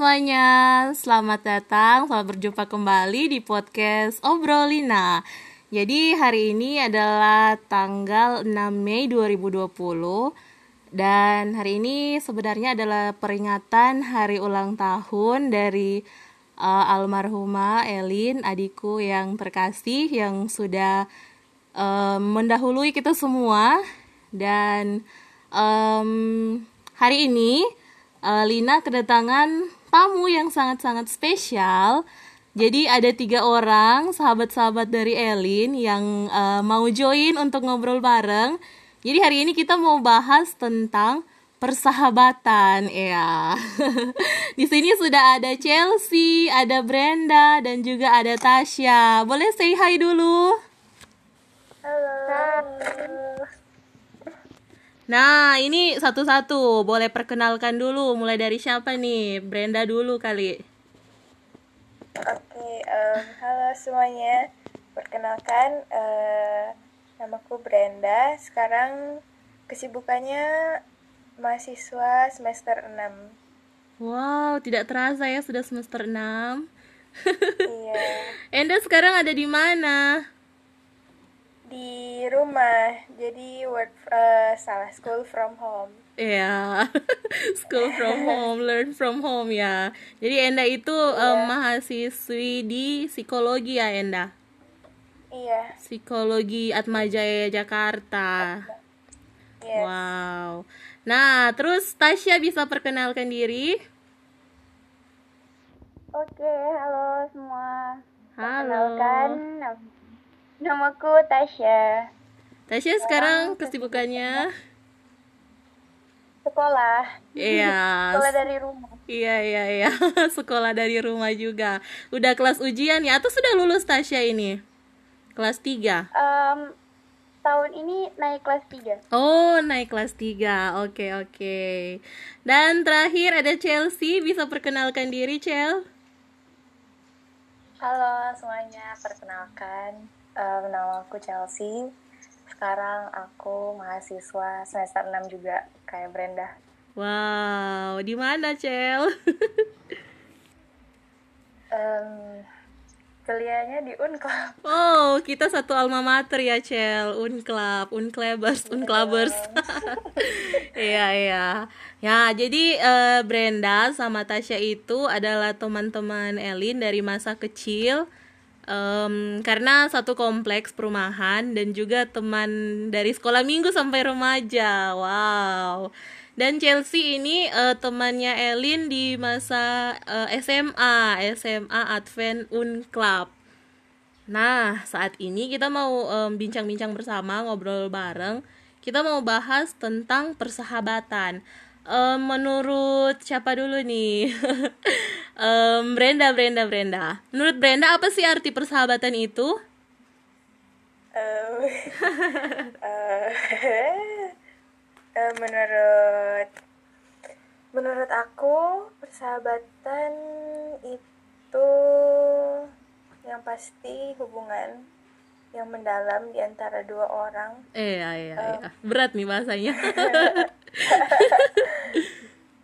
Semuanya, selamat datang, selamat berjumpa kembali di podcast Obrolina. Jadi hari ini adalah tanggal 6 Mei 2020 dan hari ini sebenarnya adalah peringatan hari ulang tahun dari uh, almarhumah Elin, adikku yang terkasih yang sudah uh, mendahului kita semua dan um, hari ini uh, Lina kedatangan tamu yang sangat-sangat spesial. Jadi ada tiga orang sahabat-sahabat dari Elin yang uh, mau join untuk ngobrol bareng. Jadi hari ini kita mau bahas tentang persahabatan ya. Di sini sudah ada Chelsea, ada Brenda dan juga ada Tasya. Boleh say hi dulu? Halo. Nah, ini satu-satu. Boleh perkenalkan dulu. Mulai dari siapa nih? Brenda dulu kali. Oke, um, halo semuanya. Perkenalkan, uh, namaku Brenda. Sekarang kesibukannya mahasiswa semester 6. Wow, tidak terasa ya sudah semester 6. iya. Enda sekarang ada di mana? Di rumah jadi work uh, salah school from home Iya, yeah. school from home, learn from home ya. Jadi Enda itu yeah. um, mahasiswi di psikologi ya Enda. Iya. Psikologi Atmajaya Jakarta. Yes. Wow. Nah, terus Tasya bisa perkenalkan diri? Oke, halo semua. Halo. Perkenalkan, Namaku Tasya. Tasya sekarang kesibukannya sekolah. Iya. sekolah dari rumah. Iya iya iya. sekolah dari rumah juga. Udah kelas ujian ya atau sudah lulus Tasya ini? Kelas 3. Um, tahun ini naik kelas 3. Oh, naik kelas 3. Oke, oke. Dan terakhir ada Chelsea, bisa perkenalkan diri, Chel? Halo semuanya, perkenalkan um, nama aku Chelsea sekarang aku mahasiswa semester 6 juga kayak Brenda wow di mana Cel um, kuliahnya di Unclub. Oh, kita satu alma mater ya, Cel. Unclub, Unclabers, Unclubers. Iya, iya. Ya, jadi uh, Brenda sama Tasya itu adalah teman-teman Elin dari masa kecil um, karena satu kompleks perumahan dan juga teman dari sekolah minggu sampai remaja. Wow. Dan Chelsea ini uh, temannya Elin di masa uh, SMA SMA Advent Un Club. Nah saat ini kita mau bincang-bincang um, bersama ngobrol bareng. Kita mau bahas tentang persahabatan um, menurut siapa dulu nih? Um, Brenda Brenda Brenda. Menurut Brenda apa sih arti persahabatan itu? Uh, uh, menurut menurut aku persahabatan itu yang pasti hubungan yang mendalam di antara dua orang. Iya, iya, um, iya. Berat nih bahasanya.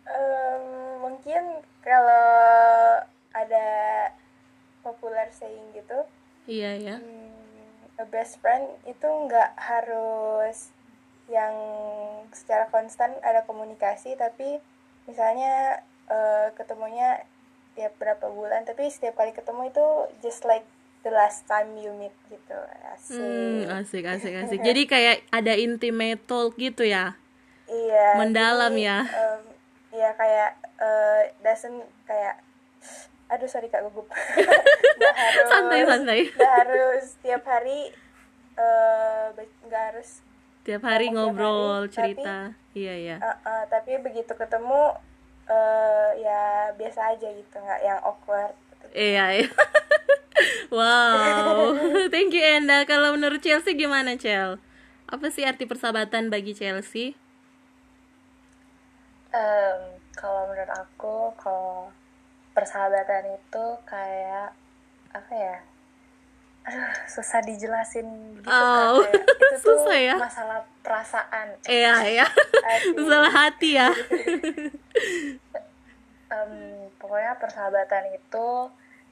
um, mungkin kalau ada popular saying gitu iya ya hmm, a best friend itu nggak harus yang secara konstan ada komunikasi tapi misalnya uh, ketemunya tiap berapa bulan tapi setiap kali ketemu itu just like the last time you meet gitu. Asik hmm, asik. asik asik jadi kayak ada intimate talk gitu ya? Iya mendalam jadi, ya? um, ya kayak uh, doesn't kayak aduh sorry kak gugup. Harus santai santai. nggak harus tiap hari uh, nggak harus tiap hari ngobrol hari, cerita tapi, iya iya. Uh, uh, tapi begitu ketemu uh, ya biasa aja gitu nggak yang awkward. Gitu. iya iya wow. Thank you Enda. Kalau menurut Chelsea gimana Chel? Apa sih arti persahabatan bagi Chelsea? Um, kalau menurut aku kalau persahabatan itu kayak apa ya? Aduh susah dijelasin gitu oh, kan itu susah tuh ya? masalah perasaan. Iya iya. Masalah hati ya. Um, pokoknya persahabatan itu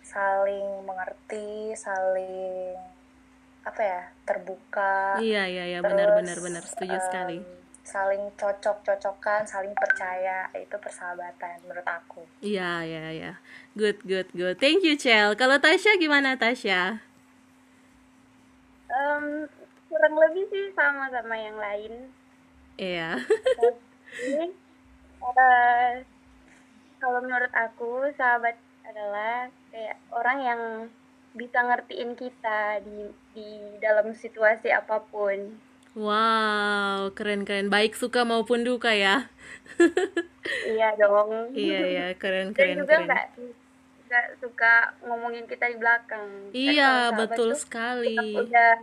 saling mengerti saling apa ya terbuka iya iya iya benar benar benar setuju um, sekali saling cocok-cocokan, saling percaya itu persahabatan menurut aku. Iya, iya, iya. Good, good, good. Thank you, Cel. Kalau Tasya gimana, Tasya? Um, kurang lebih sih sama sama yang lain. Iya. Tapi, uh, kalau menurut aku sahabat adalah kayak orang yang bisa ngertiin kita di di dalam situasi apa pun Wow, keren-keren. Baik suka maupun duka ya. iya dong. Iya, iya, keren-keren. Dan juga nggak nggak suka ngomongin kita di belakang. Kan iya, betul sekali. Udah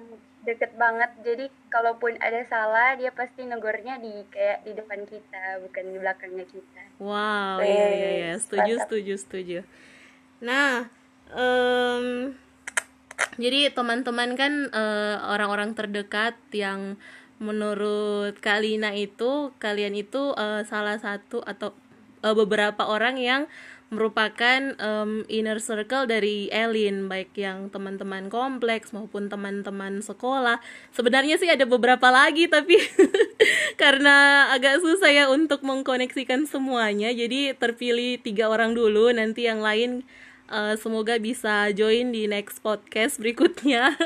deket banget. Jadi kalaupun ada salah, dia pasti negornya di kayak di depan kita, bukan di belakangnya kita. Wow, iya, iya, iya. Setuju, setuju, setuju. Nah, um, jadi teman-teman kan eh, orang-orang terdekat yang menurut Kalina itu kalian itu uh, salah satu atau uh, beberapa orang yang merupakan um, inner circle dari Elin baik yang teman-teman kompleks maupun teman-teman sekolah. Sebenarnya sih ada beberapa lagi tapi karena agak susah ya untuk mengkoneksikan semuanya jadi terpilih tiga orang dulu nanti yang lain uh, semoga bisa join di next podcast berikutnya.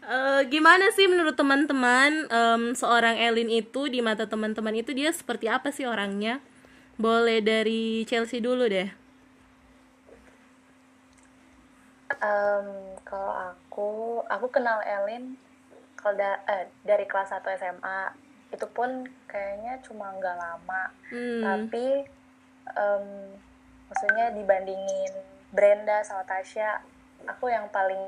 Uh, gimana sih menurut teman-teman? Um, seorang Elin itu di mata teman-teman itu dia seperti apa sih orangnya? Boleh dari Chelsea dulu deh. Um, kalau aku aku kenal Elin kalau da eh, dari kelas 1 SMA itu pun kayaknya cuma nggak lama. Hmm. tapi um, maksudnya dibandingin Brenda sama Tasya aku yang paling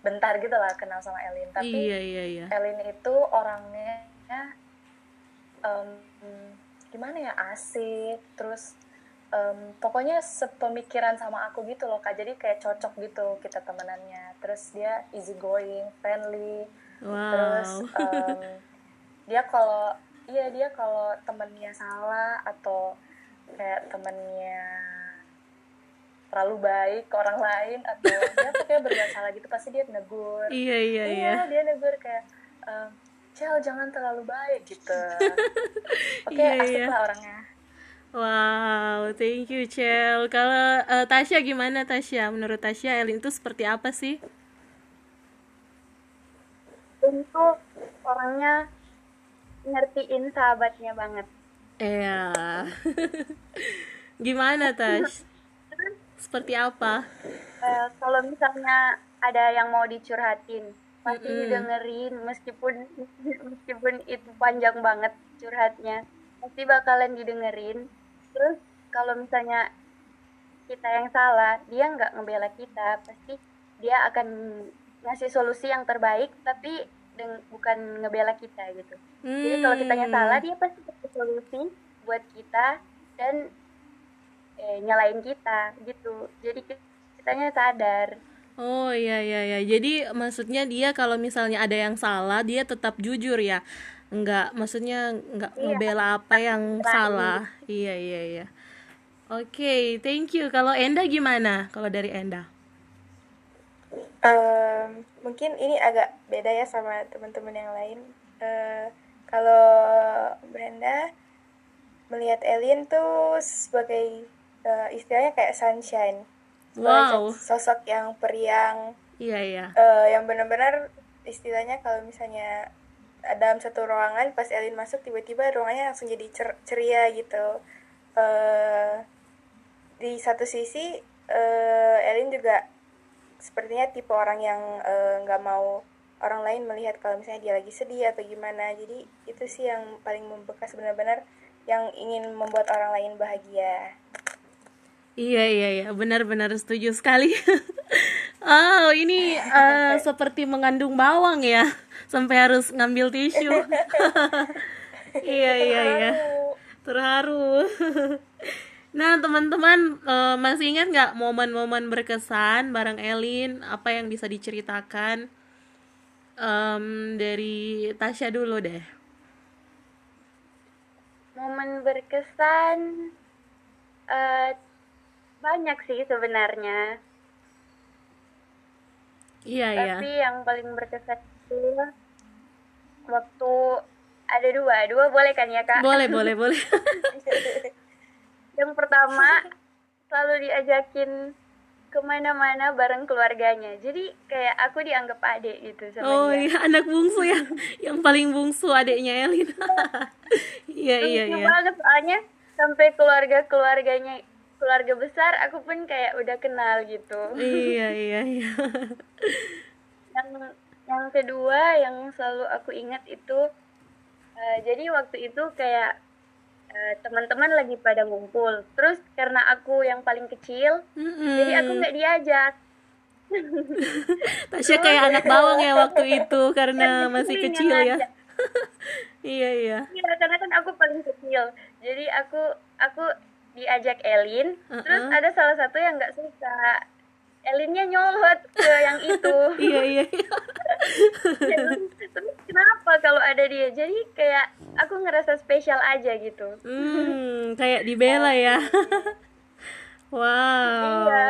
bentar gitu lah kenal sama Elin tapi iya, iya, iya. Elin itu orangnya um, gimana ya asik terus um, pokoknya sepemikiran sama aku gitu loh kak jadi kayak cocok gitu kita temenannya terus dia easy going friendly wow. terus um, dia kalau iya dia kalau temennya salah atau kayak temennya terlalu baik ke orang lain atau dia pokoknya berbuat salah gitu pasti dia negur iya iya iya, iya. dia negur kayak ehm, Cel jangan terlalu baik gitu oke okay, iya, asik iya. lah orangnya Wow, thank you Cel. Kalau uh, Tasya gimana Tasya? Menurut Tasya Elin itu seperti apa sih? Itu orangnya ngertiin sahabatnya banget. Iya. gimana Tash? Seperti apa uh, kalau misalnya ada yang mau dicurhatin pasti mm -hmm. didengerin meskipun meskipun itu panjang banget curhatnya pasti bakalan didengerin terus kalau misalnya kita yang salah dia nggak ngebela kita pasti dia akan ngasih solusi yang terbaik tapi bukan ngebela kita gitu hmm. jadi kalau kita yang salah dia pasti kasih solusi buat kita dan eh, nyalain kita gitu jadi kitanya sadar Oh iya iya iya. Jadi maksudnya dia kalau misalnya ada yang salah, dia tetap jujur ya. Enggak, maksudnya enggak iya. ngebela apa yang salah. Iya iya iya. Oke, okay, thank you. Kalau Enda gimana? Kalau dari Enda? Um, mungkin ini agak beda ya sama teman-teman yang lain. Uh, kalau Brenda melihat Elin tuh sebagai uh, istilahnya kayak sunshine. Wow. sosok yang periang. Iya iya. Uh, yang benar-benar istilahnya kalau misalnya dalam satu ruangan pas Elin masuk tiba-tiba ruangannya langsung jadi cer ceria gitu. Uh, di satu sisi uh, Elin juga sepertinya tipe orang yang nggak uh, mau orang lain melihat kalau misalnya dia lagi sedih atau gimana. Jadi itu sih yang paling membekas benar-benar yang ingin membuat orang lain bahagia Iya iya iya benar-benar setuju sekali. oh ini uh, seperti mengandung bawang ya sampai harus ngambil tisu. iya iya iya terharu. nah teman-teman uh, masih ingat nggak momen-momen berkesan bareng Elin apa yang bisa diceritakan um, dari Tasya dulu deh. Momen berkesan Eh, banyak sih sebenarnya Iya, iya. tapi yang paling berkesan itu waktu ada dua dua boleh kan ya kak Boleh, boleh, boleh. yang pertama selalu diajakin ke mana-mana bareng keluarganya jadi kayak aku dianggap adik gitu sama Oh dia iya, anak bungsu ya. Yang paling bungsu adiknya Elin. Iya, iya, iya. banget soalnya sampai keluarga keluarganya keluarga besar aku pun kayak udah kenal gitu Iya, iya, iya. yang yang kedua yang selalu aku ingat itu eh, jadi waktu itu kayak eh, teman-teman lagi pada ngumpul terus karena aku yang paling kecil jadi aku nggak diajak Tasya kayak anak bawang ya waktu itu karena masih kecil ya. Iya, iya. Iya, karena kan aku paling kecil jadi aku aku diajak Elin terus Uh-uh. ada salah satu yang nggak suka Elinnya nyolot ke yang itu Iya, iya, iya. terus kenapa kalau ada dia jadi kayak aku ngerasa spesial aja gitu Hmm, kayak dibela ya. Wow. iya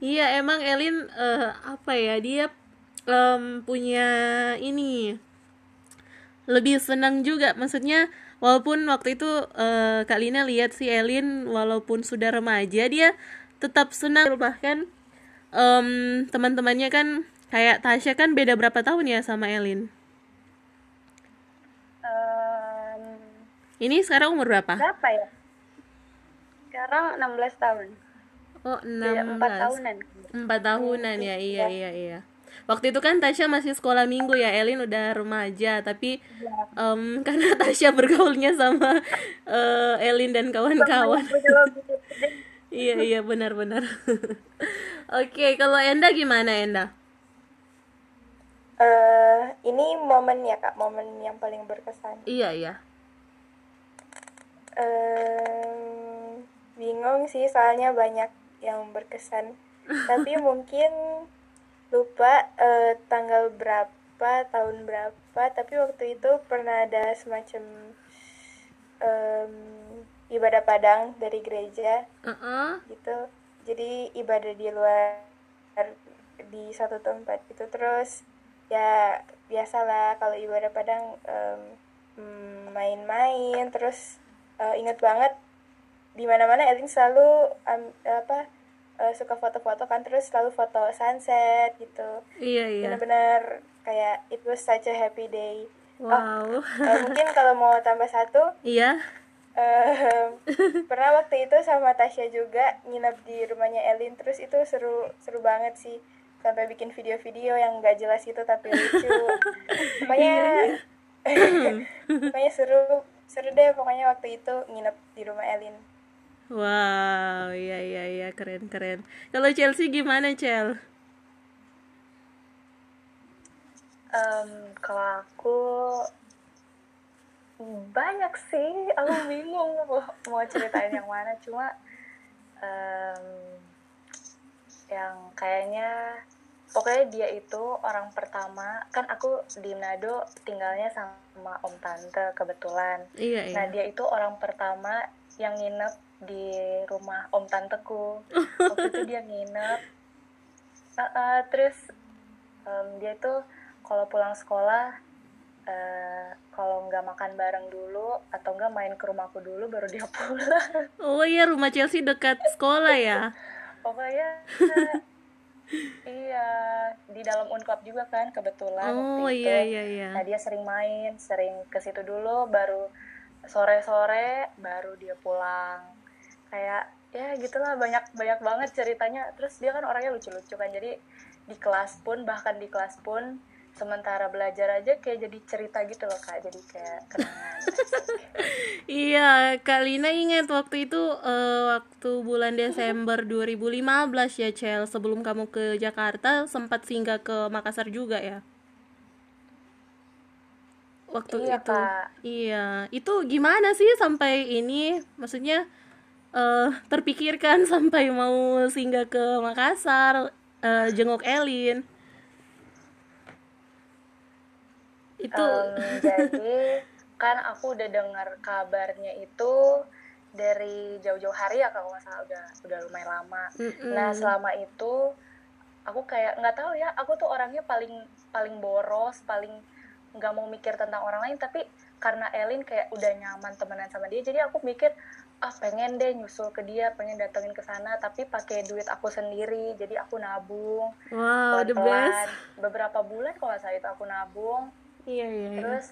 Iya, emang Elin eh, apa ya? Dia em, punya ini lebih senang juga. Maksudnya walaupun waktu itu eh, Kak Lina lihat si Elin walaupun sudah remaja dia tetap senang bahkan em, teman-temannya kan kayak Tasya kan beda berapa tahun ya sama Elin? Em, Ini sekarang umur berapa? berapa ya sekarang 16 tahun Oh, beda 16. 4 tahunan Empat tahunan ya, iya iya iya. Waktu itu kan Tasya masih sekolah minggu ya, Elin udah remaja, tapi em, karena Tasya bergaulnya sama eh, Elin dan kawan-kawan. iya iya benar-benar. Oke, kalau Enda gimana Enda? Eh, ini momen ya kak, momen yang paling berkesan. Iya iya. Em, bingung sih soalnya banyak yang berkesan. Tapi mungkin lupa eh, tanggal berapa, tahun berapa. Tapi waktu itu pernah ada semacam em, ibadah padang dari gereja Heeh. gitu. Jadi ibadah di luar di satu tempat itu terus ya biasalah kalau ibadah padang mm, main-main terus eh, inget banget di mana-mana Elin selalu am- apa eh, suka foto-foto kan terus selalu foto sunset gitu Iya iya. benar-benar kayak it was such a happy day Wow. Eh, mungkin kalau mau tambah satu Iya. Em, pernah waktu itu sama Tasya juga nginep di rumahnya Elin terus itu seru seru banget sih sampai bikin video-video yang nggak jelas itu tapi lucu pokoknya pokoknya seru seru deh pokoknya waktu itu nginep di rumah Elin Wow, iya iya iya keren keren. Kalau Chelsea gimana Chel? Em, kalau aku banyak sih, aku bingung mau, mau ceritain yang mana. Cuma em, yang kayaknya pokoknya dia itu orang pertama. Kan aku di Manado tinggalnya sama om tante kebetulan. Iya iya. Nah dia itu orang pertama yang nginep di rumah om tanteku. Waktu itu dia nginep. Uh, uh, terus em, dia itu kalau pulang sekolah eh, kalau nggak makan bareng dulu atau nggak main ke rumahku dulu baru dia pulang. Oh iya rumah Chelsea dekat sekolah ya. Pokoknya iya di dalam unklap juga kan kebetulan Oh waktu itu. iya iya iya. Nah dia sering main, sering ke situ dulu, baru sore-sore baru dia pulang. Kayak ya gitulah banyak banyak banget ceritanya. Terus dia kan orangnya lucu-lucu kan, jadi di kelas pun bahkan di kelas pun sementara belajar aja kayak jadi cerita gitu loh kak, jadi kayak kenangan. Iya, Kak Lina ingat waktu itu eh, waktu bulan Desember 2015 ya, Cel. Sebelum kamu ke Jakarta sempat singgah ke Makassar juga ya. Waktu Iya, itu. Kak. Iya, itu gimana sih sampai ini? Maksudnya eh terpikirkan sampai mau singgah ke Makassar, eh, jenguk Elin. Itu Em, jadi kan aku udah dengar kabarnya itu dari jauh-jauh hari ya kalau nggak salah udah udah lumayan lama Mm-mm. nah selama itu aku kayak nggak tahu ya aku tuh orangnya paling paling boros paling nggak mau mikir tentang orang lain tapi karena Elin kayak udah nyaman temenan sama dia jadi aku mikir ah pengen deh nyusul ke dia pengen datengin ke sana tapi pakai duit aku sendiri jadi aku nabung. Wow the pelan-pelan. best. beberapa bulan kalau salah itu aku nabung. Iya iya iya. terus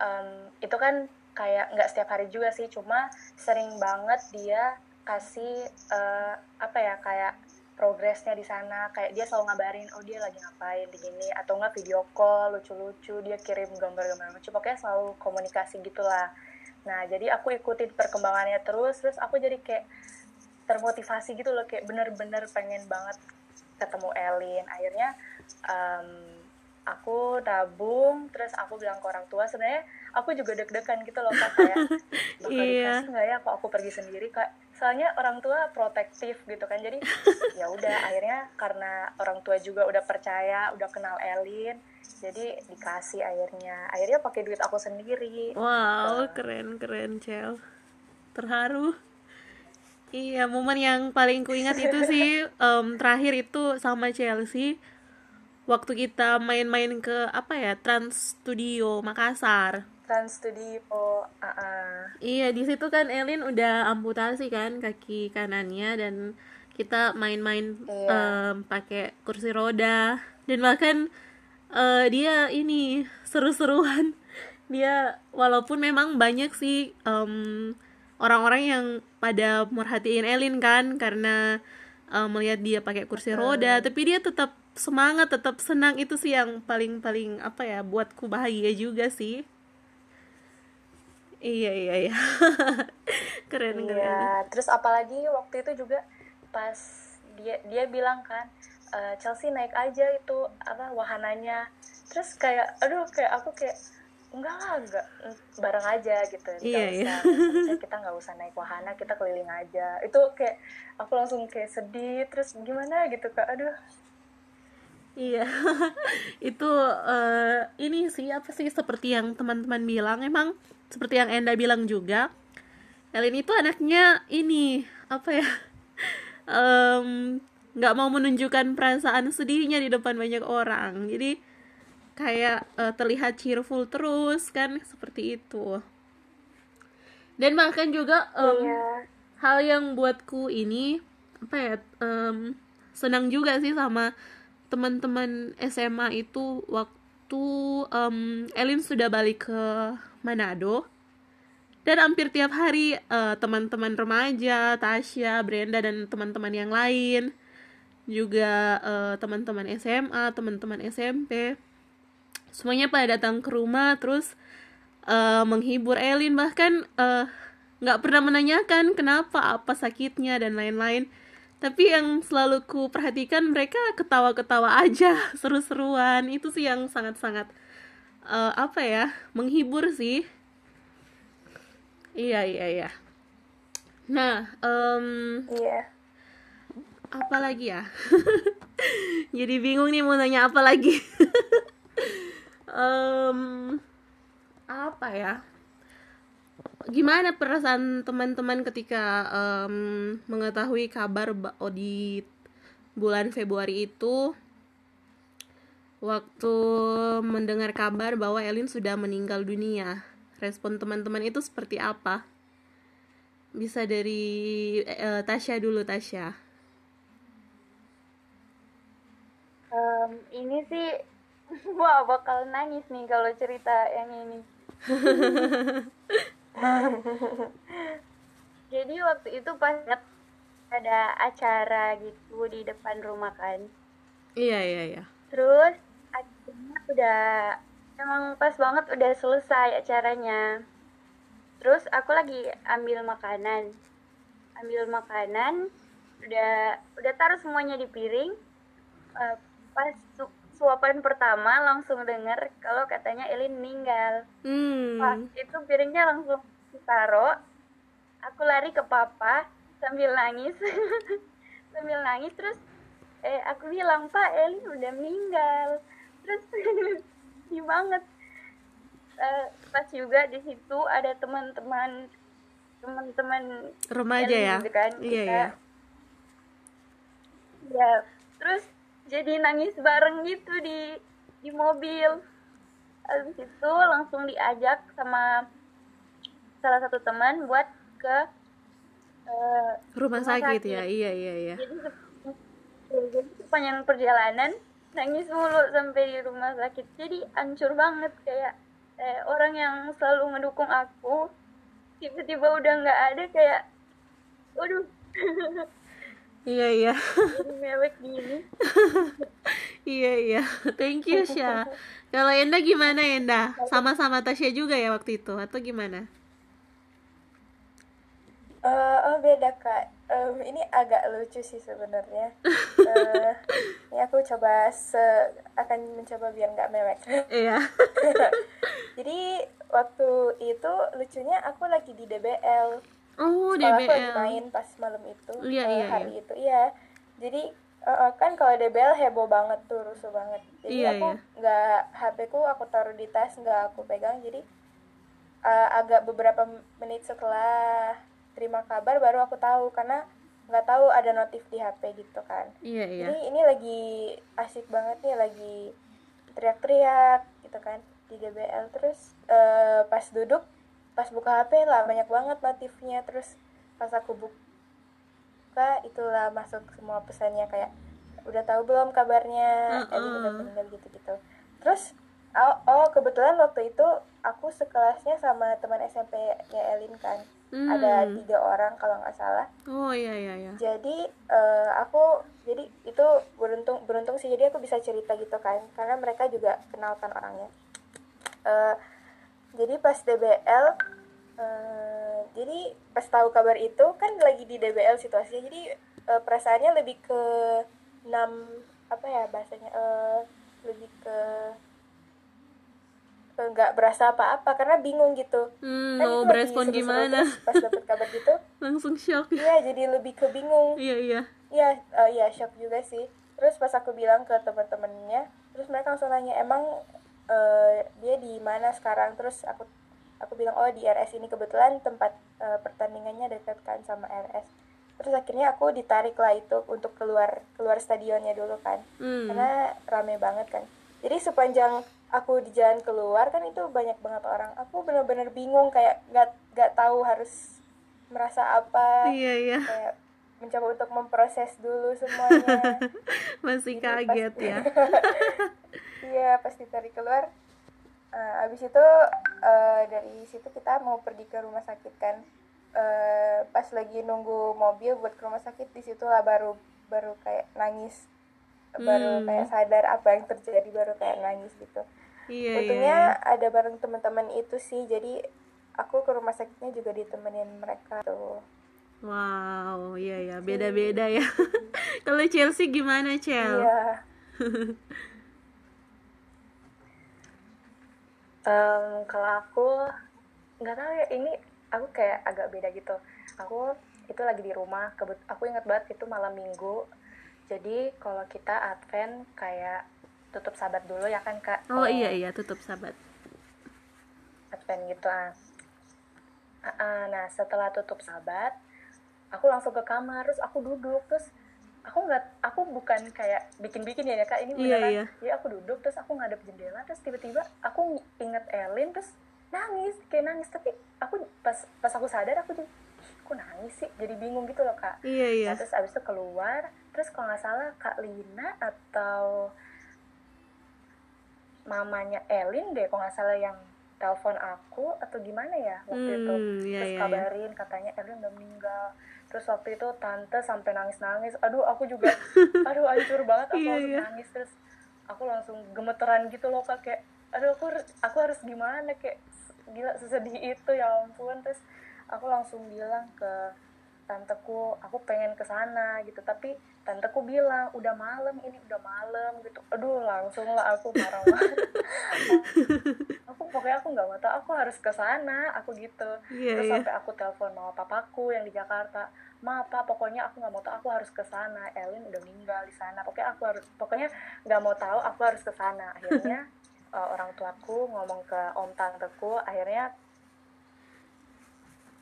em, itu kan kayak nggak setiap hari juga sih cuma sering banget dia kasih eh, apa ya kayak progresnya di sana. Kayak dia selalu ngabarin oh dia lagi ngapain di gini atau nggak video call lucu-lucu dia kirim gambar-gambar lucu. Pokoknya selalu komunikasi gitulah nah jadi aku ikutin perkembangannya terus terus aku jadi kayak termotivasi gitu loh kayak bener-bener pengen banget ketemu Elin akhirnya em, aku tabung terus aku bilang ke orang tua sebenarnya aku juga deg-degan gitu loh kak kayak bakal Iya. dikasih nggak ya kok aku pergi sendiri kak soalnya orang tua protektif gitu kan jadi ya udah akhirnya karena orang tua juga udah percaya udah kenal Elin jadi dikasih akhirnya akhirnya pakai duit aku sendiri Wow, keren keren Cel. Terharu. Iya, momen yang paling kuingat itu sih em, terakhir itu sama Chelsea waktu kita main-main ke apa ya Trans Studio Makassar. Trans Studio uh, uh, Iya, di situ kan Elin udah amputasi kan kaki kanannya dan kita main-main Iya. em, pakai kursi roda dan bahkan eh, dia ini seru-seruan. Dia walaupun memang banyak sih em, orang-orang yang pada merhatiin Elin kan karena eh, melihat dia pakai kursi roda, tapi dia tetap semangat, tetap senang itu sih yang paling-paling apa ya buatku bahagia juga sih. Iya iya iya. keren keren. Iya, terus apalagi waktu itu juga pas dia dia bilang kan "Eh, Chelsea naik aja itu apa wahananya. Terus kayak aduh kayak aku kayak enggak lah enggak mm, bareng aja gitu. Iya, iya. usah, maksudnya kita nggak usah naik wahana, kita keliling aja. Itu kayak aku langsung kayak sedih terus gimana gitu kak. Aduh. Iya, itu eh, ini sih apa sih seperti yang teman-teman bilang emang seperti yang Enda bilang juga, Elin itu anaknya ini apa ya nggak mau menunjukkan perasaan sedihnya di depan banyak orang, jadi kayak eh, terlihat cheerful terus kan seperti itu. Dan bahkan juga em, Iya. hal yang buatku ini apa ya em, senang juga sih sama teman-teman SMA itu waktu em, Elin sudah balik ke Manado. Dan hampir tiap hari eh, teman-teman remaja Tasya, Brenda dan teman-teman yang lain. Juga eh, teman-teman SMA, teman-teman SMP semuanya pada datang ke rumah terus eh, menghibur Elin. Bahkan nggak pernah menanyakan kenapa apa sakitnya dan lain-lain. Tapi yang selalu ku perhatikan mereka ketawa-ketawa aja seru-seruan. Itu sih yang sangat-sangat eh, apa ya? Menghibur sih. Iya iya iya. Nah em, Iya. apa lagi ya? Jadi bingung nih mau nanya apa lagi. Em, apa ya? Gimana perasaan teman-teman ketika em, mengetahui kabar ba- di bulan Februari itu waktu mendengar kabar bahwa Elin sudah meninggal dunia respon teman-teman itu seperti apa bisa dari eh, Tasya dulu Tasya Em, ini sih wah bakal nangis nih kalau cerita yang ini. Jadi waktu itu pas ada acara gitu di depan rumah kan. iya iya iya Terus udah emang pas banget udah selesai acaranya. Terus aku lagi ambil makanan. Ambil makanan udah udah taruh semuanya di piring. Eh, pas su- suapan pertama langsung denger kalau katanya Elin meninggal. Pas hmm itu piringnya langsung ditaruh. Aku lari ke papa sambil nangis. sambil nangis terus eh aku bilang, "Pak, Elin udah meninggal." Terus sedih banget. Eh, pas juga di situ ada teman-teman teman-teman Remaja ya? gitu kan Iya, kita iya. ya terus jadi nangis bareng gitu di di mobil habis itu langsung diajak sama salah satu teman buat ke eh, Rumah Rumah sakit sakit. ya? Iya, iya, iya. jadi sepanjang perjalanan nangis mulu sampai di rumah sakit jadi hancur banget kayak eh, orang yang selalu mendukung aku tiba-tiba udah nggak ada kayak waduh Iya, iya. mewek gini Iya, iya. Thank you, Sya. Kalau Enda gimana, Enda? Sama-sama Tasya juga ya waktu itu? Atau gimana? Eh, oh beda kak. Em, ini agak lucu sih sebenarnya. Eh, ini aku coba se akan mencoba biar nggak mewek. Iya. Jadi waktu itu lucunya aku lagi di DBL. Oh, Sekolah aku lagi DBL. main pas malam itu. Iya, eh, iya, hari itu iya. Jadi eh, kan kalau DBL heboh banget tuh, rusuh banget. Jadi Iya, aku iya. nggak HP ku aku taruh di tas, nggak aku pegang. Jadi eh, agak beberapa menit setelah terima kabar baru aku tahu karena nggak tahu ada notif di HP gitu kan. Iya, iya. Jadi ini lagi asik banget nih, lagi teriak-teriak gitu kan di DBL. Terus eh, pas duduk, pas buka HP lah banyak banget notifnya. Terus pas aku buka, itulah masuk semua pesannya kayak udah tahu belum kabarnya, Uh-uh. Elin udah meninggal gitu-gitu. Terus oh, oh kebetulan waktu itu aku sekelasnya sama teman SMP-nya Elin kan. Hmm. Ada tiga orang kalau nggak salah. Oh, iya, iya, iya. jadi eh, aku jadi itu beruntung beruntung sih. Jadi aku bisa cerita gitu kan. Karena mereka juga kenalkan orangnya. Eh, jadi pas DBL eh, jadi pas tahu kabar itu kan lagi di DBL situasinya. Jadi eh, perasaannya lebih ke enam apa ya bahasanya eh, lebih ke nggak berasa apa-apa karena bingung gitu Hmm, Kan mau berespon gimana? terus pas dapet kabar gitu Langsung shock. iya jadi lebih ke bingung Iya, iya. Iya, eh, iya shock juga sih. Terus pas aku bilang ke teman-temannya, terus mereka langsung nanya emang eh, dia di mana sekarang? Terus aku aku bilang oh di RS ini kebetulan tempat eh, pertandingannya dekat kan sama RS. Terus akhirnya aku ditarik lah itu untuk keluar keluar stadionnya dulu kan, Hmm. karena rame banget kan. Jadi sepanjang aku di jalan keluar kan itu banyak banget orang. Aku bener-bener bingung kayak nggak nggak tahu harus merasa apa Iya, iya. kayak mencoba untuk memproses dulu semuanya Masih Jadi kaget pas- ya. iya pas ditarik keluar eh, abis itu eh, dari situ kita mau pergi ke rumah sakit kan Eh, pas lagi nunggu mobil buat ke rumah sakit di situ lah baru baru kayak nangis baru Hmm. kayak sadar apa yang terjadi baru kayak nangis gitu Iya, iya. untungnya iya. ada bareng teman-teman itu sih jadi aku ke rumah sakitnya juga ditemenin mereka tuh Wow, iya ya, beda-beda ya. Kalau Chelsea gimana, Chel? iya Em, kalau aku nggak tahu ya ini aku kayak agak beda gitu aku itu lagi di rumah kebet aku ingat banget itu malam minggu jadi kalau kita advent kayak tutup sabat dulu ya kan kak? Oh iya iya, tutup sahabat. advent gitu ah. Ah, nah setelah tutup sabat aku langsung ke kamar terus aku duduk terus aku nggak aku bukan kayak bikin-bikin ya kak? Ini Iya, beneran. iya. ya aku duduk terus aku ngadep jendela terus tiba-tiba aku inget Elin terus nangis kayak nangis. Tapi aku pas pas aku sadar aku jadi aku nangis sih? Jadi bingung gitu loh kak. Iya iya. Nah, terus abis itu keluar terus kalau nggak salah kak Lina atau mamanya Elin deh kalau nggak salah yang telepon aku atau gimana ya waktu itu. Hmm, iya, terus iya, iya. kabarin katanya Elin udah meninggal. Terus waktu itu tante sampai nangis nangis aduh aku juga aduh hancur banget. Aku Iya, langsung iya. nangis terus aku langsung gemeteran gitu loh kak. Kayak aduh aku aku harus gimana? Kayak gila sesedih itu ya ampun. Terus aku langsung bilang ke tanteku aku pengen ke sana gitu. Tapi tanteku bilang udah malam ini udah malam gitu. Aduh langsung lah aku marah banget. Aku pokoknya aku nggak mau tahu aku harus ke sana aku gitu. Iya, terus iya. sampai aku telepon mama papaku yang di Jakarta ma apa pokoknya aku nggak mau tahu aku harus ke sana. Elin udah meninggal di sana pokoknya aku harus pokoknya nggak mau tahu aku harus ke sana. Akhirnya eh, orang tuaku ngomong ke om tanteku akhirnya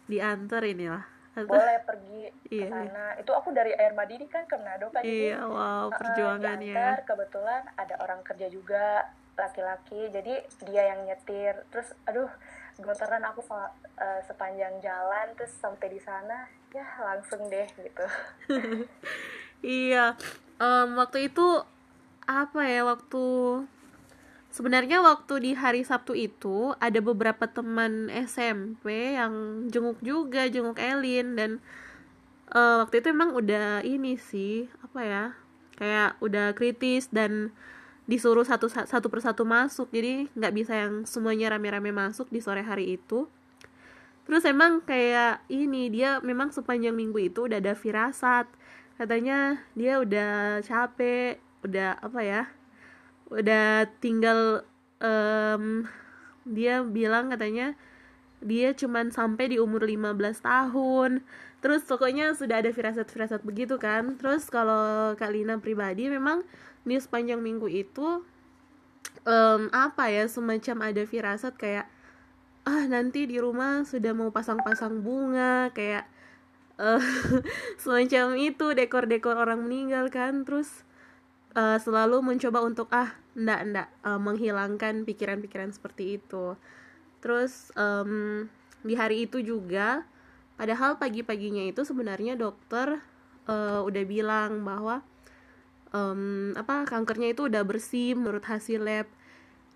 diantar inilah boleh pergi ke Iya, sana. Itu aku dari air Madini kan ke Manado kan jadi iya wow uh-uh, perjuangannya. diantar, kebetulan ada orang kerja juga laki-laki. Jadi dia yang nyetir. Terus aduh gemeteran aku uh, sepanjang jalan terus sampai di sana ya langsung deh gitu. Iya, em, waktu itu apa ya waktu sebenarnya waktu di hari Sabtu itu ada beberapa teman SMP yang jenguk juga jenguk Elin dan eh, waktu itu emang udah ini sih apa ya kayak udah kritis dan disuruh satu satu persatu masuk jadi nggak bisa yang semuanya rame-rame masuk di sore hari itu Terus emang kayak ini dia memang sepanjang minggu itu udah ada firasat. Katanya dia udah capek, udah apa ya? Udah tinggal em, dia bilang katanya dia cuman sampai di umur 15 tahun. Terus pokoknya sudah ada firasat-firasat begitu kan. Terus kalau Kak Lina pribadi memang di sepanjang minggu itu em, apa ya semacam ada firasat kayak ah nanti di rumah sudah mau pasang-pasang bunga kayak eh semacam itu dekor-dekor orang meninggal kan terus eh, selalu mencoba untuk ah ndak ndak eh, menghilangkan pikiran-pikiran seperti itu. Terus em, di hari itu juga padahal pagi-paginya itu sebenarnya dokter eh, udah bilang bahwa em, apa kankernya itu udah bersih menurut hasil lab.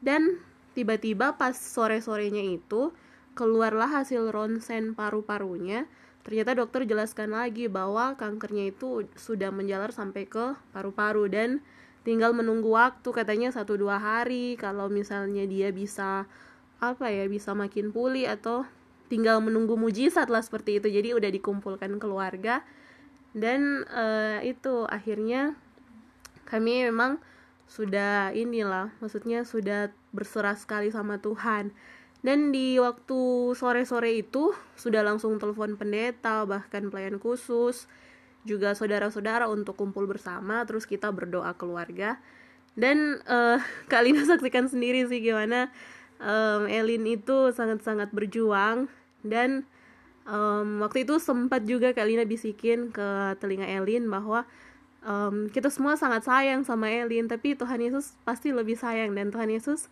Dan tiba-tiba pas sore-sorenya itu keluarlah hasil ronsen paru-parunya ternyata dokter jelaskan lagi bahwa kankernya itu sudah menjalar sampai ke paru-paru dan tinggal menunggu waktu katanya satu dua hari kalau misalnya dia bisa apa ya bisa makin pulih atau tinggal menunggu mujizat lah seperti itu. Jadi udah dikumpulkan keluarga dan eh, itu akhirnya kami memang sudah inilah maksudnya sudah berserah sekali sama Tuhan dan di waktu sore-sore itu sudah langsung telepon pendeta bahkan pelayan khusus juga saudara-saudara untuk kumpul bersama terus kita berdoa keluarga. Dan Lina saksikan sendiri sih gimana em, Elin itu sangat-sangat berjuang. Dan em, waktu itu sempat juga Kak Lina bisikin ke telinga Elin bahwa em, kita semua sangat sayang sama Elin tapi Tuhan Yesus pasti lebih sayang. Dan Tuhan Yesus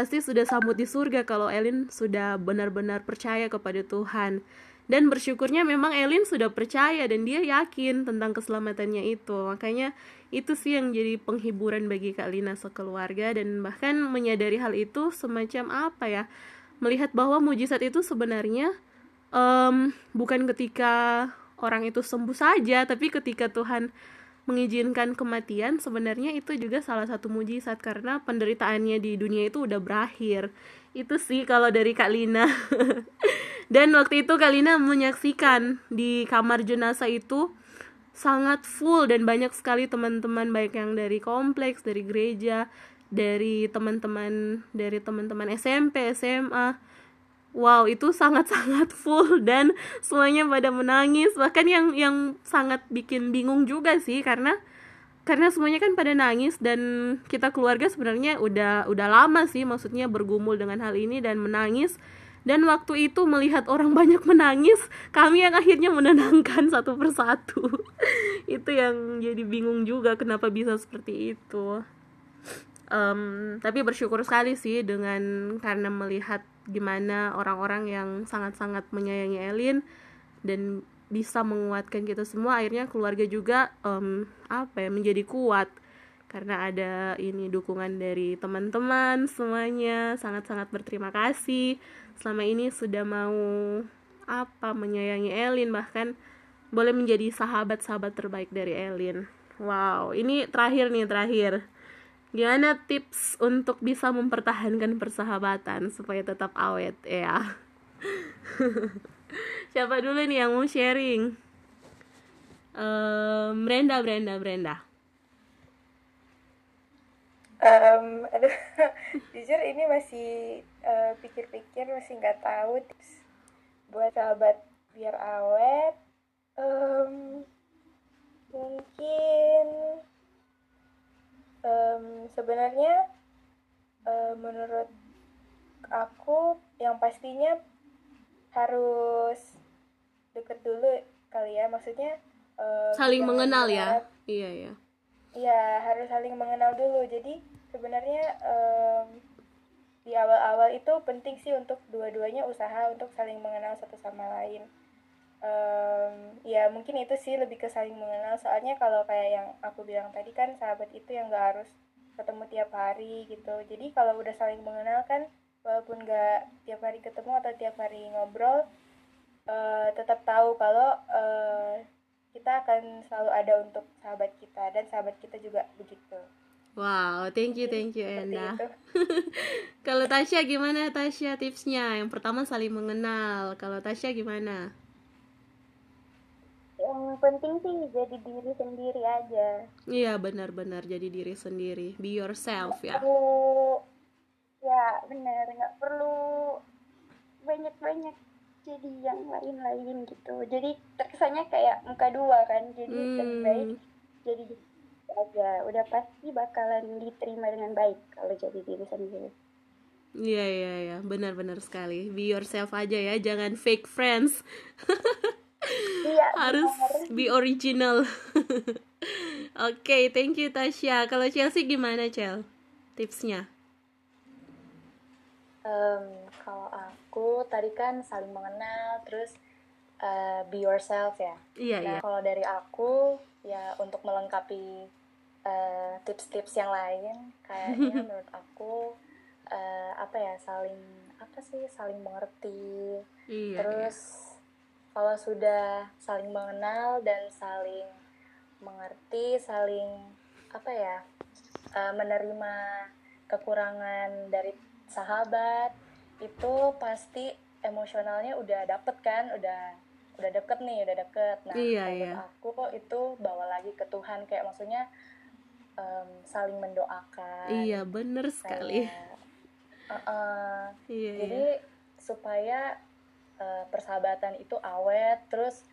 pasti sudah sambut di surga kalau Elin sudah benar-benar percaya kepada Tuhan. Dan bersyukurnya memang Elin sudah percaya dan dia yakin tentang keselamatannya itu. Makanya itu sih yang jadi penghiburan bagi Kak Lina sekeluarga dan bahkan menyadari hal itu semacam apa ya? Melihat bahwa mujizat itu sebenarnya em, bukan ketika orang itu sembuh saja tapi ketika Tuhan mengizinkan kematian sebenarnya itu juga salah satu mujizat karena penderitaannya di dunia itu udah berakhir. Itu sih kalau dari Kak Lina. Dan waktu itu Kak Lina menyaksikan di kamar jenazah itu sangat full dan banyak sekali teman-teman baik yang dari kompleks dari gereja dari teman-teman dari teman-teman SMP SMA wow itu sangat-sangat full dan semuanya pada menangis. Bahkan yang yang sangat bikin bingung juga sih karena karena semuanya kan pada nangis dan kita keluarga sebenarnya udah udah lama sih maksudnya bergumul dengan hal ini dan menangis. Dan waktu itu melihat orang banyak menangis kami yang akhirnya menenangkan satu persatu. Itu yang jadi bingung juga kenapa bisa seperti itu. Em, tapi bersyukur sekali sih dengan karena melihat gimana orang-orang yang sangat-sangat menyayangi Elin dan bisa menguatkan kita semua akhirnya keluarga juga em, apa ya menjadi kuat. Karena ada ini dukungan dari teman-teman semuanya sangat-sangat berterima kasih. Selama ini sudah mau apa menyayangi Elin bahkan boleh menjadi sahabat-sahabat terbaik dari Elin. Wow ini terakhir nih terakhir Gimana tips untuk bisa mempertahankan persahabatan supaya tetap awet ya? Siapa dulu nih yang mau sharing? Ehm, Brenda, Brenda, Brenda. Em, aduh, jujur ini masih eh, pikir-pikir masih nggak tahu tips buat sahabat biar awet. Em, mungkin em, sebenarnya eh, menurut aku yang pastinya harus deket dulu kali ya maksudnya eh, saling mengenal ya iya ya Iya, harus saling mengenal dulu. Jadi sebenarnya em, di awal-awal itu penting sih untuk dua-duanya usaha untuk saling mengenal satu sama lain. Em, ya mungkin itu sih lebih ke saling mengenal. Soalnya kalau kayak yang aku bilang tadi kan sahabat itu yang gak harus ketemu tiap hari gitu. Jadi kalau udah saling mengenal kan walaupun gak tiap hari ketemu atau tiap hari ngobrol, eh, tetap tahu kalau eh, kita akan selalu ada untuk sahabat kita dan sahabat kita juga begitu. wow thank you thank you Enda kalau Tasya gimana Tasya tipsnya yang pertama saling mengenal kalau Tasya gimana yang penting sih jadi diri sendiri aja. Iya benar-benar jadi diri sendiri. Be yourself ya. Perlu ya bener nggak perlu banyak-banyak jadi yang lain-lain gitu. Jadi terkesannya kayak muka dua kan jadi lebih Hmm. baik jadi aja. Udah pasti bakalan diterima dengan baik kalau jadi diri sendiri. Iya iya iya. Benar-benar sekali. Be yourself aja ya jangan fake friends iya harus bener. be original oke thank you Tasya kalau Chelsea gimana Chel tipsnya Em, kalau aku tadi kan saling mengenal, terus eh, be yourself ya. iya Nah, iya kalau dari aku ya untuk melengkapi eh, tips-tips yang lain, kayaknya menurut aku eh, apa ya saling apa sih saling mengerti. iya iya. Kalau sudah saling mengenal dan saling mengerti, saling apa ya eh, menerima kekurangan dari sahabat itu pasti emosionalnya udah dapet kan, udah udah deket nih, udah deket. Nah, Iya, iya. aku kok itu bawa lagi ke Tuhan kayak maksudnya em, saling mendoakan. iya bener sekali kayak, uh-uh, iya jadi iya supaya eh, persahabatan itu awet terus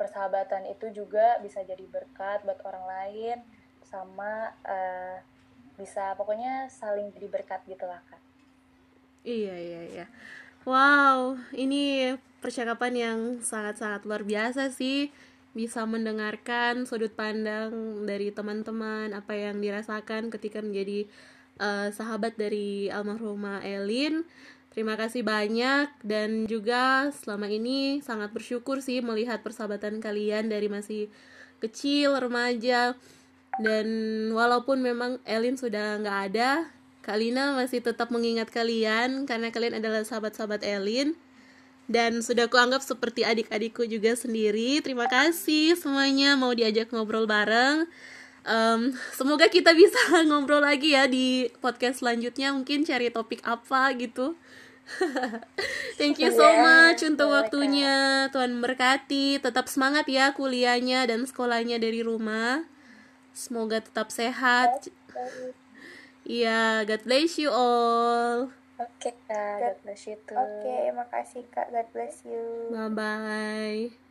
persahabatan itu juga bisa jadi berkat buat orang lain sama eh, bisa pokoknya saling jadi berkat gitu lah kak Iya, iya, iya. Wow, ini percakapan yang sangat-sangat luar biasa sih. Bisa mendengarkan sudut pandang dari teman-teman, apa yang dirasakan ketika menjadi eh, sahabat dari almarhumah Elin. Terima kasih banyak dan juga selama ini sangat bersyukur sih melihat persahabatan kalian dari masih kecil, remaja, dan walaupun memang Elin sudah nggak ada, Kak Lina masih tetap mengingat kalian karena kalian adalah sahabat-sahabat Elin dan sudah kuanggap seperti adik-adikku juga sendiri. Terima kasih semuanya mau diajak ngobrol bareng. Em, semoga kita bisa ngobrol lagi ya di podcast selanjutnya. Mungkin cari topik apa gitu. Thank you so much untuk waktunya. Tuhan berkati. Tetap semangat ya kuliahnya dan sekolahnya dari rumah. Semoga tetap sehat. Iya, God bless you all. oke kak God bless you too Oke, makasih Kak. God bless you. Bye bye.